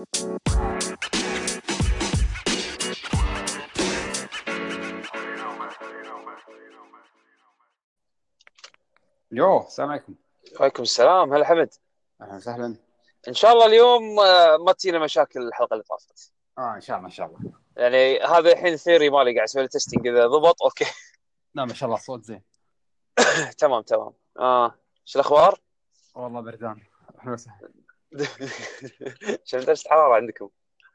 Yo السلام عليكم. وعليكم السلام. هلا حمد. أهلا وسهلا. إن شاء الله اليوم آه، ما تجينا مشاكل الحلقة اللي طافت. آه إن شاء الله إن شاء الله. يعني هذا الحين ال theory مالي قاعد أسوي testing إذا ضبط أوكي. لا ما شاء الله صوت زين. تمام تمام. آه شو الأخبار؟ والله بردان أهلا وسهلا. شنو درجة الحرارة عندكم؟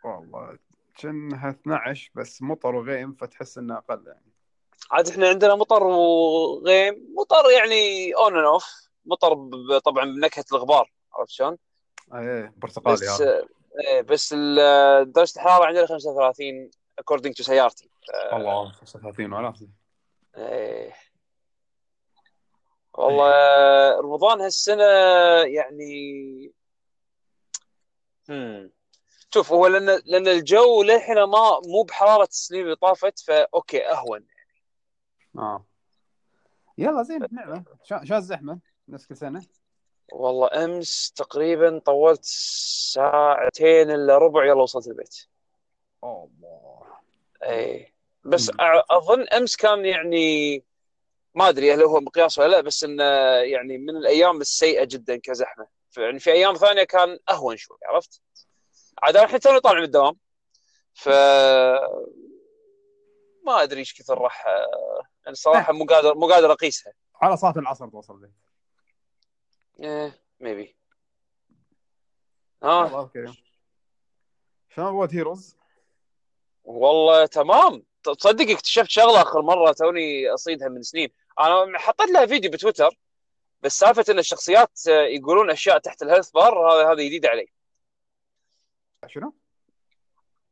والله كأنها 12 بس مطر وغيم فتحس انه أقل يعني. عاد إحنا عندنا مطر وغيم. مطر يعني on and off مطر طبعا بنكهة الغبار عرفت شلون؟ إيه برتقالي بس هذا. إيه بس درجة الحرارة عندنا 35 according to سيارتي. الله 35 ولا إيه. والله رمضان هالسنة يعني شوف هو لأن لأن الجو للحين ما مو بحرارة السنين اللي طافت فأوكي أهون. آه. يلا زين بنعمه شا شا الزحمه نفس كل سنة. والله أمس تقريبا طولت ساعتين إلا ربع يلا وصلت البيت. الله. أي بس أظن أمس كان يعني ما أدري هل هو مقياس ولا لا بس إنه يعني من الأيام السيئة جدا كزحمة. يعني في أيام ثانية كان أهون شوي عرفت؟ عاد الحين توني طالع من الدوام ف ما أدري إيش كثر راح يعني الصراحه مو قادر مو قادر أقيسها. على صلاه العصر توصل البيت إيه ميبي ها؟ كريم شلون World Heroes؟ والله تمام. تصدق اكتشفت شغلة آخر مرة توني أصيدها من سنين. أنا حطيت لها فيديو بتويتر. بس سالفة إن الشخصيات يقولون أشياء تحت ال health bar هذا هذا جديد علي شنو؟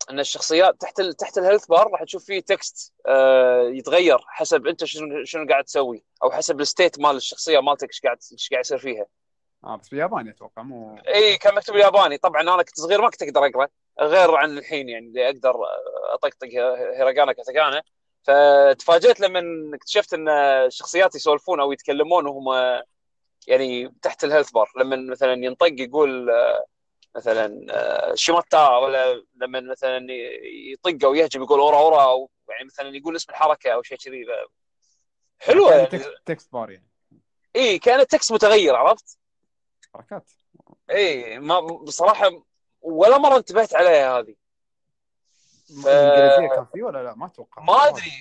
إن الشخصيات تحت ال... تحت ال health bar راح تشوف فيه text آه يتغير حسب أنت شنو شنو قاعد تسوي أو حسب ال state مال الشخصية مالتك إيش قاعد إيش قاعد يصير فيها. آه بس بالياباني أتوقع مو إي كان مكتوب بالياباني. طبعا أنا كنت صغير ما كنت أقدر أقرأ غير عن الحين يعني اللي أقدر أطقطق هيراغانا كاتاكانا فتفاجئت لما اكتشفت إن الشخصيات يسولفون أو يتكلمون وهم يعني تحت ال health bar لما مثلا ينطق يقول آه، مثلا آه، しまった ولا لما مثلا يطق أو يهجم يقول オラオラ أو يعني مثلا يقول اسم الحركة أو شيء كذي. حلوة يعني. text, bar يعني. إي كان ال text متغير عرفت؟ حركات. إي ما بصراحة ولا مرة انتبهت عليها هذه. ف- الإنجليزية كان فيه ولا لا؟ ما أتوقع. ما أدري.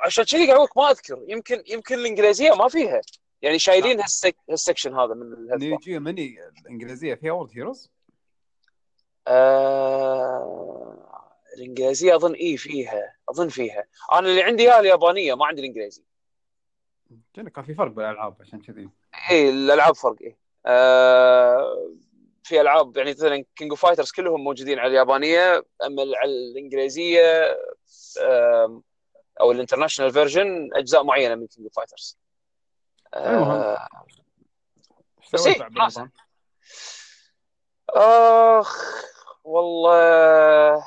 عشان كذي قاعد ما أذكر. يمكن يمكن الإنجليزية ما فيها. يعني شايلين هال sec... هال section هذا من. نيجي مني الإنجليزية فيها World Heroes آه... الإنجليزية أظن اي فيها. أظن فيها. أنا اللي عندي إياها اليابانية ما عندي الإنجليزي. كان في فرق بالألعاب عشان كذي. اي الألعاب فرق اي آه... في ألعاب يعني مثلا King of Fighters كلهم موجودين على اليابانية أما على الإنجليزية آم، أو ال international version أجزاء معينة من King of Fighters المهم. إيش سويت إيه، بعد خلاص. رمضان؟ آخ والله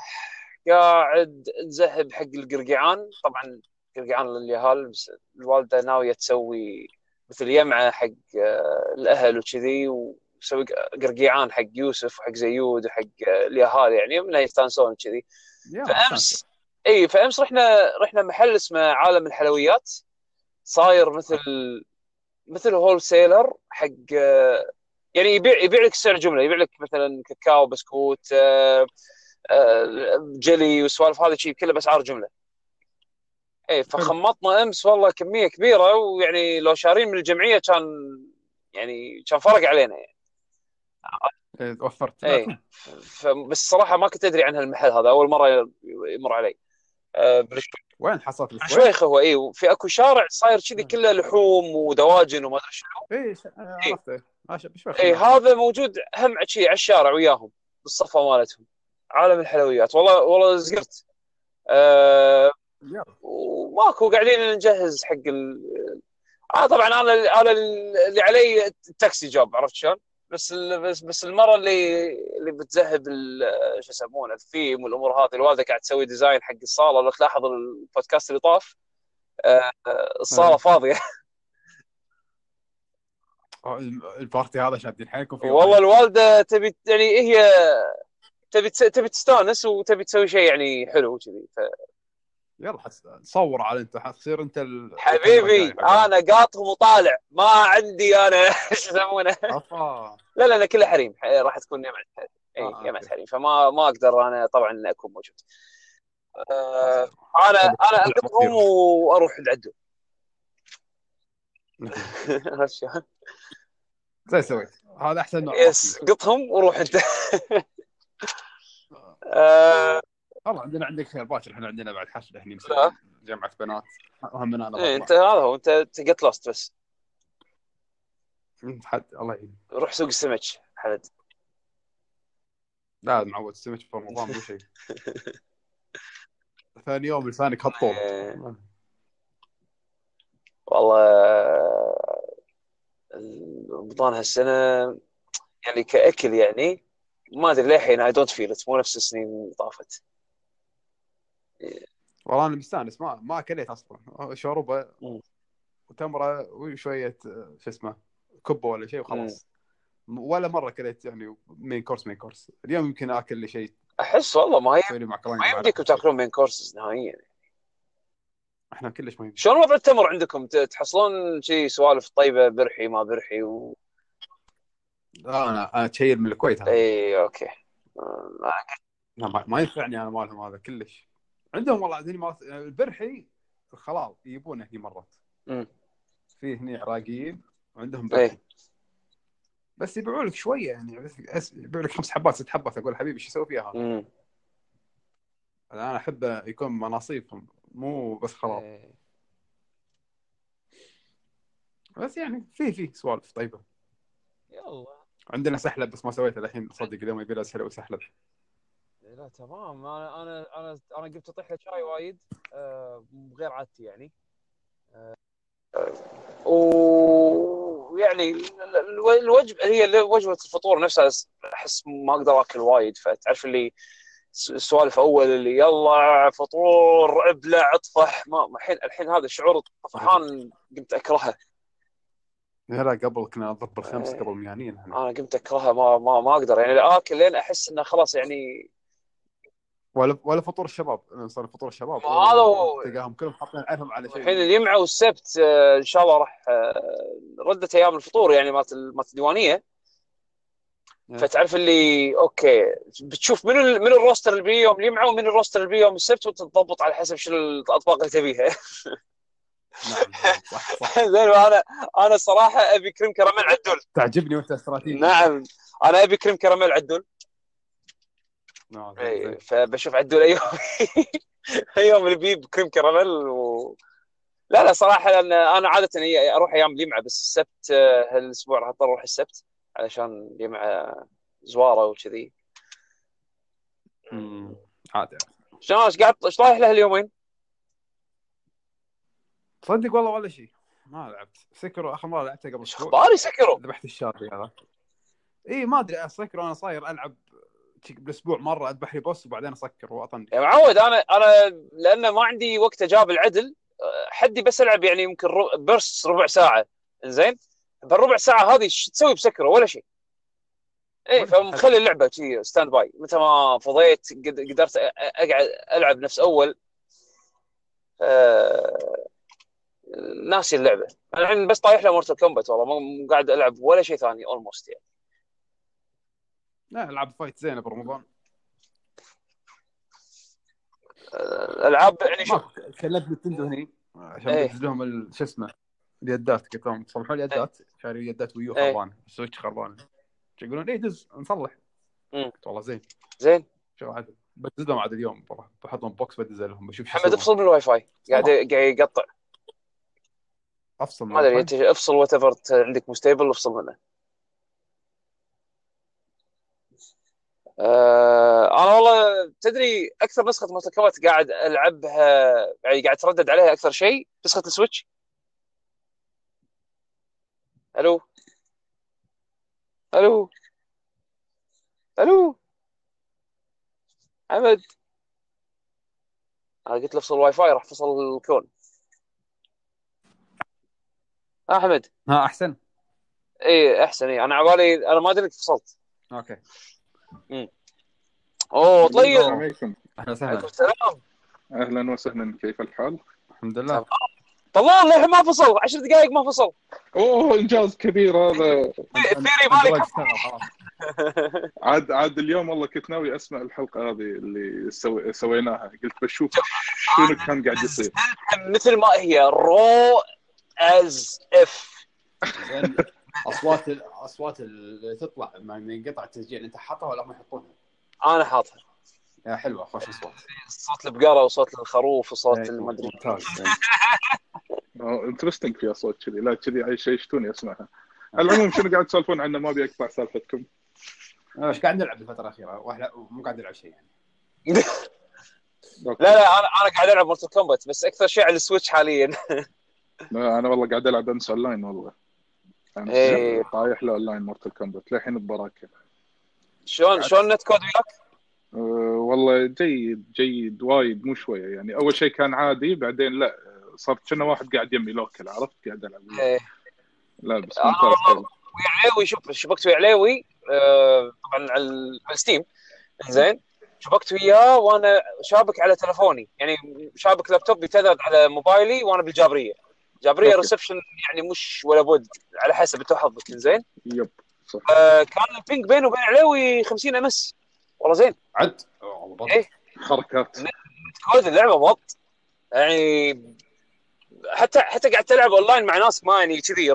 قاعد نذهب حق القرقعان طبعا قرقعان لليهال بس الوالدة ناوية تسوي مثل يمعة حق آه، الأهل وكذي وسوي قرقيعان حق يوسف وحق زيود وحق آه، اليهال يعني منها يستانسون كذي فأمس اي فأمس رحنا رحنا محل اسمه عالم الحلويات صاير مثل مثل wholesaler حق يعني يبيع يبيع لك سعر جملة يبيع لك مثلا كاكاو بسكوت آه، آه، جلي والسوالف هذه شيء كله بأسعار جملة. اي فخمطنا أمس والله كمية كبيرة ويعني لو شارين من الجمعية كان يعني كان فرق علينا يعني. إيه، وفرت اي فبس صراحة ما كنت أدري عن هالمحل هذا أول مرة يمر علي. آه، وين حصلت الكويت؟ بالشويخ هو اي وفي أكو شارع صاير كذي كله لحوم ودواجن وما أدري شنو اي آه، إيه. عرفته اي هذا موجود هم شي على الشارع وياهم بالصفه مالتهم عالم الحلويات والله والله زقرت آه يلا. وماكو قاعدين نجهز حق ال... آه طبعا أنا أنا اللي علي التاكسي جوب عرفت شلون؟ بس. بس بس المرة اللي اللي بتذهب. شو يسمونه الثيم والأمور هذه الوالدة قاعد تسوي design حق الصالة لو تلاحظ البودكاست اللي طاف آه الصالة آه. فاضية ال party هذا شادين حيلكم فيه والله الوالدة تبي يعني هي تبي تبي تستانس وتبي تسوي شيء يعني حلو كذي ف... يلا حس... صور على انت حتصير انت ال... حبيبي أنا قاطهم وطالع ما عندي أنا إيش يسمونه؟ لا لا لا كلها حريم. راح تكون جامعه حريم. إي آه،. حريم. فما ما أقدر أنا طبعا أكون موجود. آه، أنا أنا اقطهم وأروح العدو عرفت شلون؟ زي سويت. هذا أحسن نوع يس قطهم وروح أنت. آه، والله عندنا عندك خير باكر إحنا عندنا بعد حفلة. مسوي جامعه بنات. همنا أنا إيه، بطلع. أنت هذا هو أنت تقت لوست بس. حد الله يعين. روح سوق السمك حمد لا معود السمك في رمضان مو شيء. ثاني يوم لسانك هالطول إيه. والله رمضان هالسنة يعني كأكل يعني ما أدري للحين I don't feel مو نفس السنين اللي طافت. والله أنا مستأنس ما ما اكلت أصلا. شوربه. وتمرة وشوية آه، شو اسمه كبه ولا شيء وخلاص. ولا مرة اكلت يعني main course main course اليوم يمكن آكل لي شيء. أحس والله ما معكرونه ما يمديكم. تاكلون main courses نهائيا. إحنا كلش ما يمدي شلون وضع التمر عندكم؟ تحصلون شي سوالف طيبة برحي ما برحي و... لا أنا أنا تشيل من الكويت اي okay. آه، ما ينفعني أنا مالهم هذا كلش. عندهم والله هني البرحي الخلال يجيبونه هني مرات. في هني عراقيين وعندهم إيه. برحي بس يبيعوا لك شوية يعني يبيعوا لك خمس حبات ست حبات أقول حبيبي إيش أسوي فيها هذا؟ أنا أحب يكون مناصيف مو بس خلاص إيه. بس يعني في في سوالف طيبة يلا عندنا سحلب بس ما سويته الحين صدق اليوم يبي له سحلب لا تمام. أنا أنا أنا أنا قمت أطيح له شاي وايد آه، غير عادتي يعني. آه، ويعني ال- ال- الوجبه هي وجبة الفطور نفسها أحس ما أقدر أكل وايد. فتعرف اللي السوالف أول اللي يلا فطور ابلع اطفح. ما الحين الحين هذا شعور الطفحان قمت أكرهه. لا قبل كنا نضرب بالخمس إيه. قبل ميانين أنا قمت اكرهها ما ما ما أقدر. يعني اكل لين أحس إنه خلاص يعني ولا ولا فطور الشباب. صار فطور الشباب. هذا. تلقاهم كلهم حاطين عينهم على شيء. الحين الجمعه والسبت آه، إن شاء الله راح آه، ردت أيام الفطور يعني مالت مالت الديوانية. إيه. فتعرف اللي okay بتشوف من ال... من ال roster اللي بيه يوم الجمعه ومن ال roster اللي بيه يوم السبت وتضبط على حسب شنو الأطباق اللي تبيها. نعم. زين وأنا أنا الصراحه أبي كريم كراميل عدول. تعجبني وأنت أستراتيجي. نعم. أنا أبي كريم كراميل عدول. زين. فبشوف عدول اي يوم اي يوم اللي بيه بكريم كراميل و... لا لا صراحة لأن أنا عادة هي- أروح أيام الجمعة بس السبت آه، هالأسبوع راح أضطر أروح السبت علشان الجمعه زوارة وكذي. أمم، عادي. شلون إيش قاعد إيش رايح له اليومين؟ تصدق والله ولا شيء. ما لعبت. Sekiro آخر مرة لعبته قبل أسبوع. أخبار Sekiro؟ ذبحت الشاطئ هذا. اي ما أدري Sekiro أنا صاير ألعب بالأسبوع مرة أذبح لي boss وبعدين أسكر وأطنش. يا معود أنا أنا لأنه ما عندي وقت أجاب العدل حدي بس ألعب يعني يمكن برس ربع ساعة. زين بالربع ساعة هذه إيش تسوي ب Sekiro ولا شيء. شيء. فمخلي اللعبة شي standby متى ما فضيت قد- قدرت أقعد ألعب نفس أول. آه، ناسي اللعبة. أنا الحين بس طايح له Mortal Kombat والله مو قاعد ألعب ولا شيء ثاني almost يعني. لا العب فايت زينة برمضان آه، ألعاب يعني شوف كلمت Nintendo هني عشان. بدز لهم شو اسمه؟ اليدات قلت لهم تصلحوا لي يدات شاري يدات Wii U إيه. خربانة ال Switch خربانة. يقولون؟ إيه دز نصلح. قلت والله زين. زين. شو عاد بدز لهم عاد اليوم بروح بحط لهم box بدز لهم بشوف شو محمد. افصل من الواي فاي. قاعد قاعد يقطع. أفصل ما أدري افصل whatever عندك مو stable افصل منه. آه أنا والله تدري أكثر نسخة Kombat قاعد ألعبها يعني قاعد أتردد عليها أكثر شيء نسخة ال Switch. ألو؟ ألو؟ ألو؟ حمد أنا قلت له افصل الواي فاي راح فصل الكون. ها أحمد؟ ها أحسن. اي أحسن اي أنا عبالي أنا ما أدري إنك فصلت. okay. أوه طيب. السلام عليكم. أهلا وسهلا. السلام. أهلا وسهلا. كيف الحال؟ الحمد لله. طلال للحين ما فصل. 10 دقائق ما فصل. أوه إنجاز كبير هذا. ال theory مالك عاد عاد اليوم والله كنت ناوي أسمع الحلقة هذه اللي سوي سويناها. قلت بشوف شنو كان قاعد يصير. مثل ما هي. raw as f أصوات الاصوات اللي تطلع لما ينقطع التسجيل أنت حاطها ولا هم يحطونها؟ أنا حاطها. يا حلوة خوش أصوات. صوت البقرة وصوت الخروف وصوت إيه، المدري. interesting فيها صوت كذي. لا كذي عايش- يشتوني أسمعها. على العموم شنو قاعد تسولفون عنه؟ ما أبي اقطع سالفتكم. إيش قاعد نلعب الفترة الأخيرة؟ وإحنا مو قاعد نلعب شيء يعني. لا لا أنا أنا قاعد ألعب Mortal Kombat بس أكثر شيء على ال Switch حاليا. لا أنا والله قاعد ألعب امس اونلاين والله. إيه. طايح له online Mortal Kombat للحين ببراكه شلون شلون netcode وياك؟ أه والله جيد جيد وايد مو شوية يعني. أول شيء كان عادي بعدين لا. صرت كنا واحد قاعد يمي local عرفت؟ قاعد ألعب. إيه. لا بس أنا ممتاز حلو. ويا عليوي شوف شبكت ويا عليوي آه، طبعا على ال- على ال Steam زين. شبكت وياه وأنا شابك على تلفوني. يعني شابك laptop ي tether على موبايلي وأنا بالجابرية. جابرية okay. reception يعني مش ولا بد على حسب انت وحظك زين يب صح. آه، كان ال ping بينه وبين عليوي 50 ms. والله زين. عد. والله. إيه. حركات. كود اللعبة بط. يعني حتى حتى قاعد تلعب أونلاين مع ناس ما يعني كذي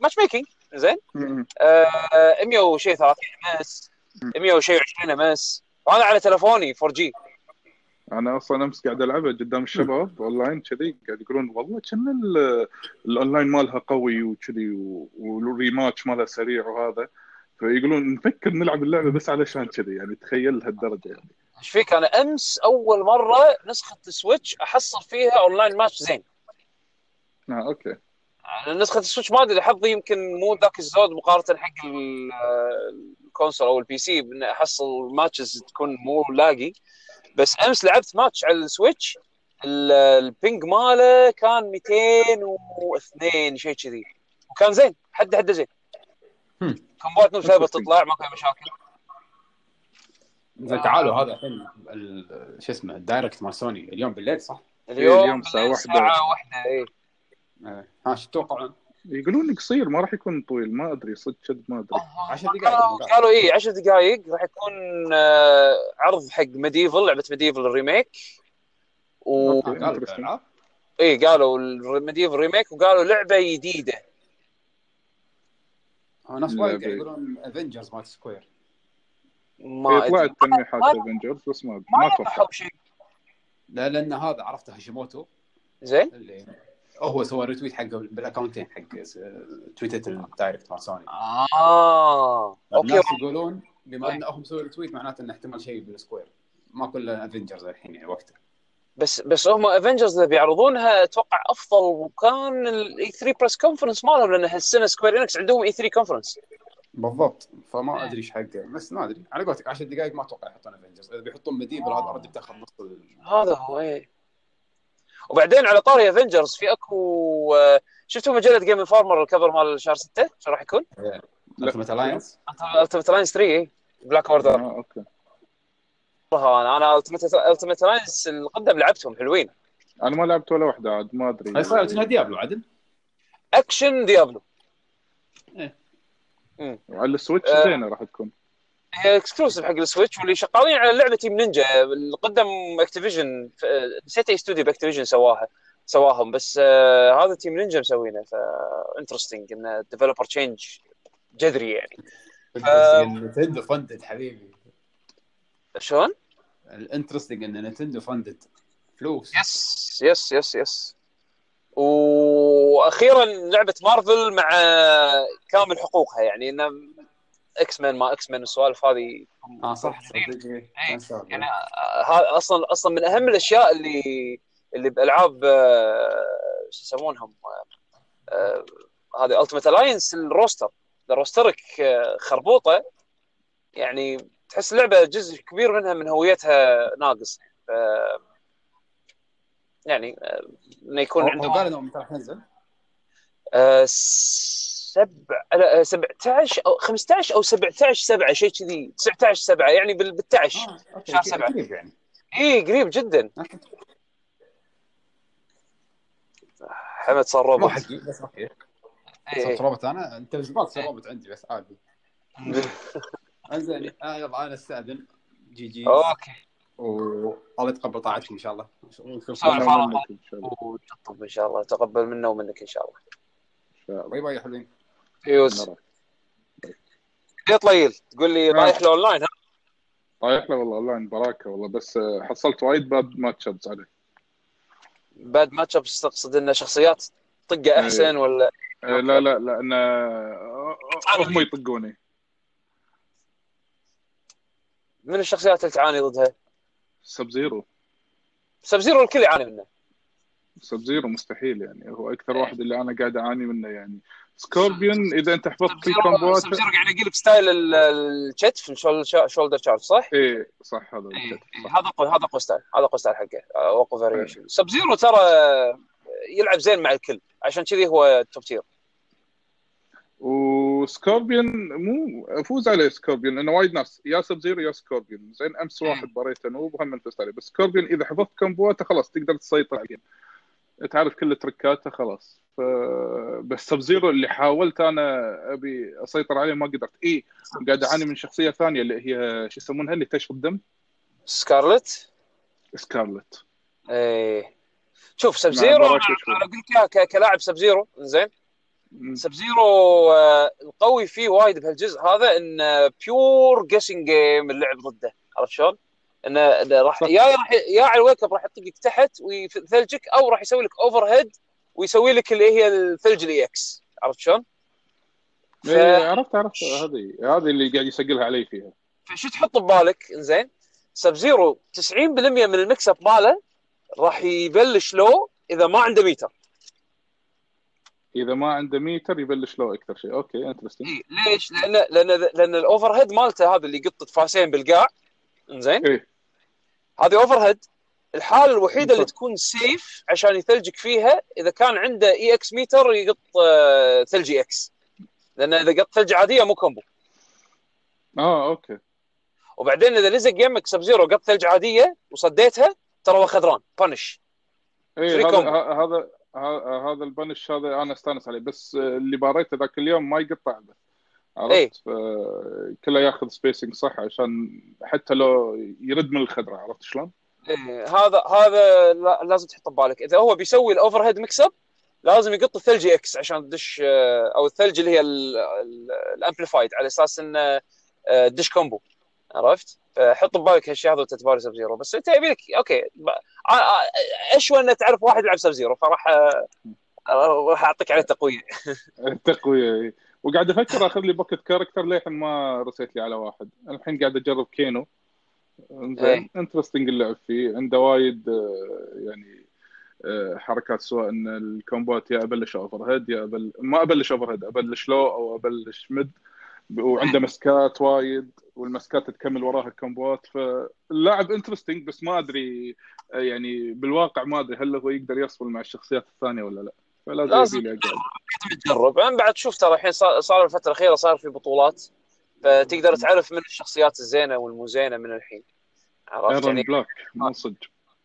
matchmaking زين م- آه، 100 وشيء 30 ms 100 وشيء 20 ms. وأنا على تلفوني 4G أنا أصلا امس قاعد العبها قدام الشباب اونلاين كذي قاعد يقولون والله كنا ال- الاونلاين مالها قوي وكذي وال rematch مالها سريع وهذا. فيقولون نفكر نلعب اللعبة بس علشان كذي يعني تخيل لهالدرجه يعني. إيش فيك؟ أنا امس اول مرة نسخة ال Switch احصل فيها online match زين. آه okay. يعني نسخة ال Switch ما أدري حظي يمكن مو ذاك الزود مقارنة حق ال- ال console أو ال PC أحصل matches تكون مو لاقي. بس امس لعبت ماتش على ال Switch ال- ال ping ماله كان 202 شيء كذي وكان زين حد حد زين هم. Kombat not ثابت تطلع ماكو أي مشاكل زين تعالوا هذا الحين ال- شو اسمه ال direct مال سوني اليوم بالليل صح؟ اليوم اليوم واحدة. الساعة واحدة اي. ها شو تتوقعون؟ يقولون قصير ما راح يكون طويل ما أدري صدق ما أدري. 10 دقائق. قالوا اي 10 دقائق راح يكون آه، عرض حق MediEvil لعبة MediEvil ال remake و؟ اي قالوا ال MediEvil remake وقالوا لعبة جديدة. هو ناس وايد يقولون Avengers مال Square ما أدري. طلعت تلميحات ما- Avengers بس ما ما أتوقع. شيء. لا لأن هذا عرفته هاشيموتو. زين. اللي هو سوى retweet حقه بال account ين حق تويتة ال direct مال سوني آه. okay. الناس يقولون بما انه هم سووا retweet معناته إنه احتمال شيء بال Square ما كله Avengers الحين يعني وقته. بس بس هم Avengers اللي بيعرضونها أتوقع أفضل وكان ال E3 press conference مالهم لأن هالسنة Square Enix عندهم E3 conference بالضبط. فما أدري إيش حقه بس ما أدري. على قولتك 10 دقائق ما أتوقع يحطون Avengers إذا بيحطون مديبل هذا already بتاخذ نص هذا هو إيه. وبعدين على طاري Avengers في اكو آه، شفتوا مجلة Game Informer ال cover مال شهر 6 شو راح يكون؟ التيمت الاينس التيمت لاينز 3 بلاك اوردر آه okay. أنا أنا التيمت لاينز القدم لعبتهم حلوين. أنا ما لعبت ولا واحدة عاد ما أدري. هاي صار انها ديابلو عدل اكشن ديابلو على السويتش آه. زينة راح تكون. هي اكسكلوسيف حق السويتش واللي شغالين على لعبة تيم نينجا القدم اكتيفيجن نسيت أي استوديو بأكتيفيجن سواها سواهم بس آه هذا تيم نينجا مسوينه ف interesting انه developer change جذري يعني. Nintendo funded حبيبي. شلون؟ ال interesting إن Nintendo funded فلوس. yes yes yes yes وأخيرا لعبة مارفل مع كامل حقوقها يعني إنه X-Men ما X-Men السوالف هذه آه صح صدق إيه. يعني آه، هذا أصلا أصلا من أهم الأشياء اللي اللي بالالعاب آه، شو يسمونهم؟ آه، آه، هذه Ultimate Alliance ال roster. اذا roster ك آه، خربوطة. يعني تحس اللعبه جزء كبير منها من هويتها ناقص. ف يعني آه، إنه يكون عندهم قال انه متى راح تنزل آه، سبع لا 17 أو 15 أو 17 7 شيء كذي. 19 7 يعني بال 19 آه، شهر سبعة. قريب يعني. اي قريب جدا. حمد صار روبوت. حقي بس okay. إيه. صرت روبوت أنا؟ أنت زباط صار روبوت عندي بس عادي. أنزين آه، يلا أنا أستأذن. GG. okay. والله يتقبل طاعتكم إن شاء الله. وتطب إن شاء الله. تقبل منا ومنك إن شاء الله. إن شاء الله. bye bye يا حلوين. نراك. يا طليل تقول لي آه. رايح له اونلاين ها؟ رايح له والله أونلاين براكة والله بس آه، حصلت وايد bad match-ups عليه. bad match-ups تقصد ان شخصيات طقة أحسن ولا؟ آه، لا لا لأن آه، هم يطقوني. من الشخصيات اللي تعاني ضدها؟ Sub-Zero Sub-Zero الكل يعاني منه. Sub-Zero مستحيل يعني. هو أكثر واحد اللي أنا قاعد أعاني منه يعني. Scorpion إذا أنت حفظت كل combo ات Sub-Zero قاعد يقلب style ال- الكتف shoulder charge صح؟ إيه صح هذا إيه، إيه، صح. هذا قوي هذا قوي style هذا قوي style حقه. آه، وقو variation Sub-Zero ترى يلعب زين مع الكل. عشان كذي هو top tier و Scorpion مو أفوز عليه سكوربيون لأنه وايد ناس. يا Sub-Zero يا Scorpion زين أمس واحد بريته noob وهم فزت عليه. بس Scorpion إذا حفظت combo اته خلاص تقدر تسيطر عليه. تعرف كل trick اته خلاص. ف... بس Sub-Zero اللي حاولت أنا أبي أسيطر عليه ما قدرت. اي قاعد أعاني من شخصية ثانية اللي هي شو يسمونها؟ اللي تشرب دم. Skarlet؟ Skarlet. إيه. شوف Sub مع Zero أنا أقول لك كلاعب Sub-Zero زين. Sub-Zero آه، القوي فيه وايد بهالجزء هذا انه pure guessing game اللعب ضده. عرفت شلون؟ إنه راح. يا راح يا على ال wake up راح يطقك تحت ويثلجك أو راح يسوي لك overhead ويسوي لك اللي هي الثلج ال EX عرفت شلون؟ ف- إيه، عرفت. عرفت هذه هذه اللي قاعد يسجلها علي فيها. فشو تحط ببالك؟ زين Sub-Zero 90% من ال mix-up ماله راح يبلش low إذا ما عنده ميتر. إذا ما عنده ميتر يبلش له أكثر شيء. okay interesting إيه ليش؟ لأن لأن لأن ال overhead مالته هذا اللي يقط فاسين بالقاع. زين إيه. هذه overhead الحالة الوحيدة اللي. تكون safe عشان يثلجك فيها إذا كان عنده EX meter يقط آه، ثلج EX لأن إذا قط ثلج عادية مو combo آه okay. وبعدين إذا لزق يمك Sub-Zero قط ثلج عادية وصديتها ترى هو خذران. punish free هذا هذا هذا ال punish هذا أنا أستانس عليه. بس اللي باريته ذاك اليوم ما يقطع. بس إيه. عرفت؟ ف- كله ياخذ spacing صح عشان حتى لو يرد من الخدرة عرفت شلون؟ إيه هذا هذا لا- لازم تحط ببالك إذا هو بيسوي ال overhead mix-up لازم يقط الثلج EX عشان تدش آه، أو الثلج اللي هي ال amplified على أساس إنه آه، تدش combo عرفت؟ فحط ببالك هالشيء هذا وانت تباري Sub-Zero بس انت يبي لك okay. ب- آه، اشوى ان تعرف واحد يلعب Sub-Zero فراح راح أعطيك عليه تقويه التقوية إيه. وقاعد أفكر اخذ لي pocket character للحين ما رسيت لي على واحد. الحين قاعد اجرب Kano. إيه. زين interesting اللعب فيه. عنده وايد آه، يعني آه، حركات سواء إن ال combo ات يا أبلش overhead يا أبل... ما أبلش overhead أبلش low أو أبلش mid وعنده مسكات وايد والمسكات تكمل وراها الكومبوات فاللاعب interesting بس ما أدري آه، يعني بالواقع ما أدري هل هو يقدر يصل مع الشخصيات الثانية ولا لا. فلازم تجرب أنا بعد شوف ترى الحين صار الفترة الأخيرة صار في بطولات فتقدر تعرف من الشخصيات الزينة والمو زينه من الحين. عرفت Erron يعني؟ Black مو صدق.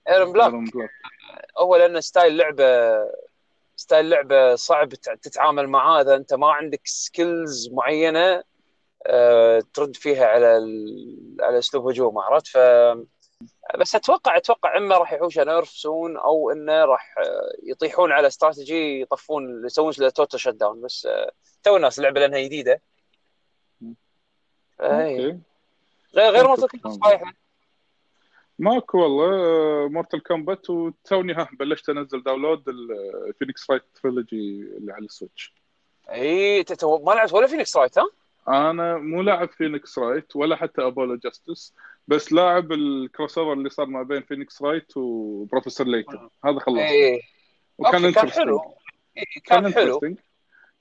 Erron Black هو لأن style لعبه style لعبه صعب تع- تتعامل معاه. إذا أنت ما عندك skills معينة آه، ترد فيها على ال... على أسلوب هجوم عرفت؟ ف بس أتوقع أتوقع إما راح يحوشه nerf soon أو إنه راح آه، يطيحون على استراتيجي يطفون يسوون total shutdown بس آه، تو الناس اللعبه لأنها جديدة. okay. غير غير ممكن Mortal Kombat. صحيح؟ ماكو والله Mortal Kombat وتوني ها بلشت أنزل download ال Phoenix Wright trilogy اللي على ال Switch إي ما لعبت ولا Phoenix Wright ها؟ أنا مو لاعب Phoenix Wright ولا حتى Apollo Justice بس لاعب ال crossover اللي صار ما بين Phoenix Wright و Professor Layton هذا خلص اي وكان كان. حلو. إيه، كان كان حلو. interesting.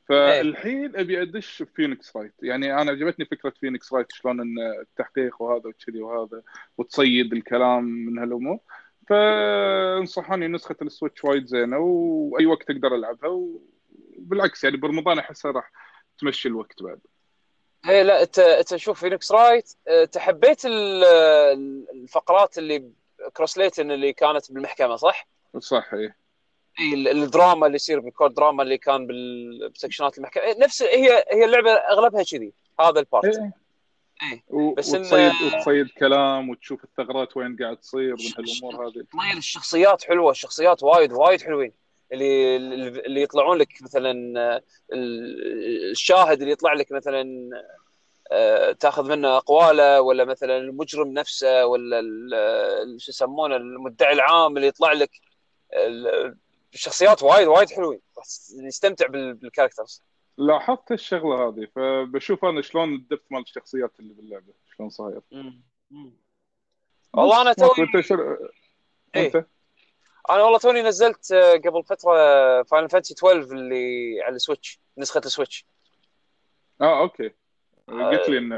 فالحين أبي أدش Phoenix Wright. يعني أنا عجبتني فكرة Phoenix Wright شلون إن التحقيق وهذا وكذي وهذا وتصيد الكلام من هالأمور. فانصحوني نسخة ال Switch وايد زينة وأي وقت أقدر ألعبها وبالعكس يعني برمضان أحسها راح تمشي الوقت بعد. إيه لا انت انت شوف فينيكس رايت تحبيت ال- ال- الفقرات اللي كروس ليتن اللي كانت بالمحكمة صح؟ صح إيه. إي ال- الدراما اللي يصير بالكود دراما اللي كان بسكشنات المحكمة. إيه، نفس هي هي اللعبة أغلبها كذي هذا البارت إيه. إيه. بس إن- وتصيد وتصيد كلام وتشوف الثغرات وين قاعد تصير من هالأمور هذه. طيب الشخصيات حلوة الشخصيات وايد وايد حلوين. اللي اللي يطلعون لك مثلا ال- الشاهد اللي يطلع لك مثلا آه، تاخذ منه أقواله ولا مثلا المجرم نفسه ولا شو يسمونه المدعي العام اللي يطلع لك ال- الشخصيات وايد وايد حلوين. بال- بالكاركترز. لاحظت الشغلة هذه فبشوف أنا شلون الدبث مال الشخصيات اللي باللعبة شلون صاير. والله أنا توي وانت شر... إيه. أنا والله توني نزلت آه، قبل فترة Final Fantasy 12 اللي على ال Switch نسخة ال Switch آه okay. قلت لي إن.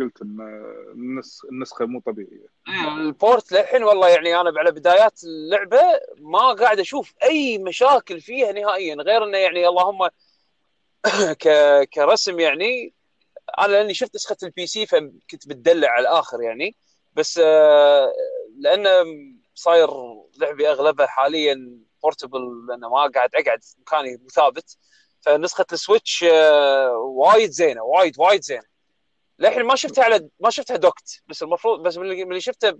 قلت إن النس... النسخة مو طبيعية. ال port للحين والله يعني أنا على بدايات اللعبة ما قاعد أشوف أي مشاكل فيها نهائيا غير إنه يعني اللهم ك... كرسم يعني أنا لأني شفت نسخة ال PC فكنت بتدلع على الآخر يعني. بس آه، لأنه صاير لعبي اغلبها حاليا portable لأنه ما قاعد أقعد مكاني ثابت فنسخة ال Switch آه، وايد زينة وايد وايد زينة. للحين ما شفتها على ما شفتها docked. بس المفروض بس من اللي من اللي شفته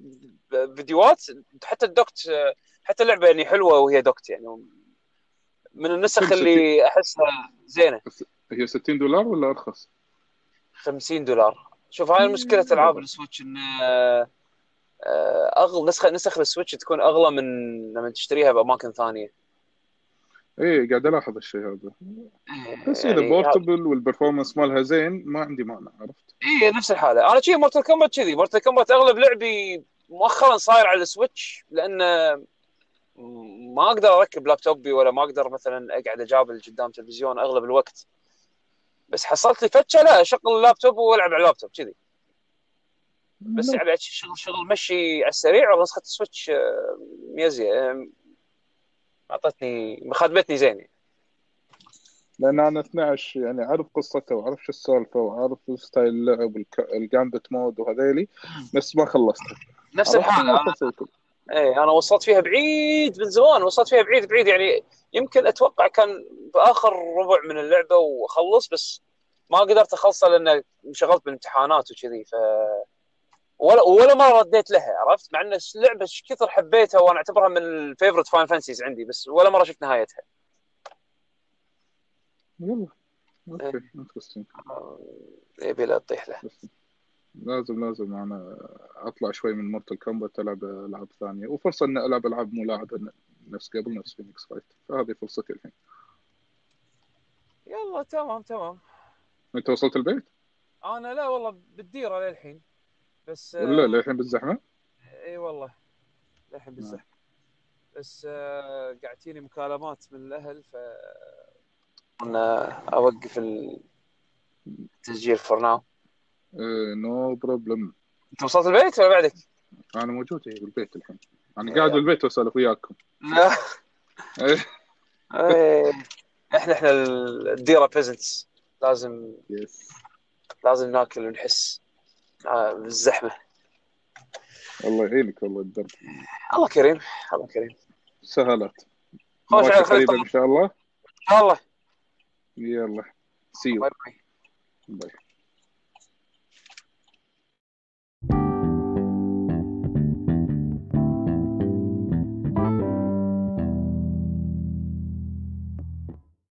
فيديوهات حتى ال docked آه، حتى اللعبة يعني حلوة وهي docked يعني. من النسخ اللي أحسها زينة. هي 60 دولار ولا أرخص؟ 50 دولار. شوف هاي مشكلة ألعاب ال Switch إن آه، آه، اغلى نسخه نسخ ال Switch تكون أغلى من لما تشتريها بأماكن ثانية. إيه قاعد ألاحظ الشيء هذا. بس إذا يعني portable وال performance مالها زين ما عندي مانع عرفت؟ اي نفس الحالة. أنا شي Mortal Kombat كذي Mortal Kombat أغلب لعبي مؤخرا صاير على ال Switch لأن ما أقدر أركب لابتوبي ولا ما أقدر مثلا أقعد أجابل قدام تلفزيون أغلب الوقت. بس حصلت لي فتشة لا أشغل اللابتوب وألعب على اللابتوب كذي. بس يعني شغل شغل مشي على السريع والله نسخه السويتش آه، ميزيه آه، اعطتني خدمتني زين يعني. لأن أنا 12 يعني أعرف قصته وأعرف شو السالفة وأعرف ستايل اللعب الجامبت مود وهذيلي بس ما خلصتها نفس؟ الحاله. إيه أنا وصلت فيها بعيد من زمان وصلت فيها بعيد بعيد يعني يمكن أتوقع كان بآخر ربع من اللعبة واخلص بس ما قدرت أخلصها لأن انشغلت بالامتحانات وكذي ف ولا ولا مره رديت لها عرفت؟ مع إن اللعبة إيش كثر حبيتها وأنا أعتبرها من ال favorite Final Fantasies عندي بس ولا مرة شفت نهايتها. يلا. okay interesting يبي لا تطيح له. لازم لازم أنا أطلع شوي من Mortal Kombat ألعب ألعاب ثانية. وفرصة إني ألعب ألعاب ما لاعبها نفس قبل نفس Phoenix Wright فهذه فرصتي الحين. يلا تمام تمام. أنت وصلت البيت؟ أنا لا والله بالديرة للحين. بس ولا للحين بالزحمة؟ إي والله للحين بالزحمة. بس آه، قاعد تجيني مكالمات من الأهل ف أنا أوقف التسجيل فور ناو نو بروبلم أنت وصلت البيت ولا بعدك؟ أنا موجود بالبيت الحين. أنا قاعد بالبيت واسولف وياكم. لا. إحنا إحنا الديرة بيزنتس لازم يس لازم ناكل ونحس. بالزحمة. الله يعينك والله الدرب. الله كريم الله كريم. سهلات خوش على طبعا. إن شاء الله. إن شاء الله. يلا. see you bye bye. bye.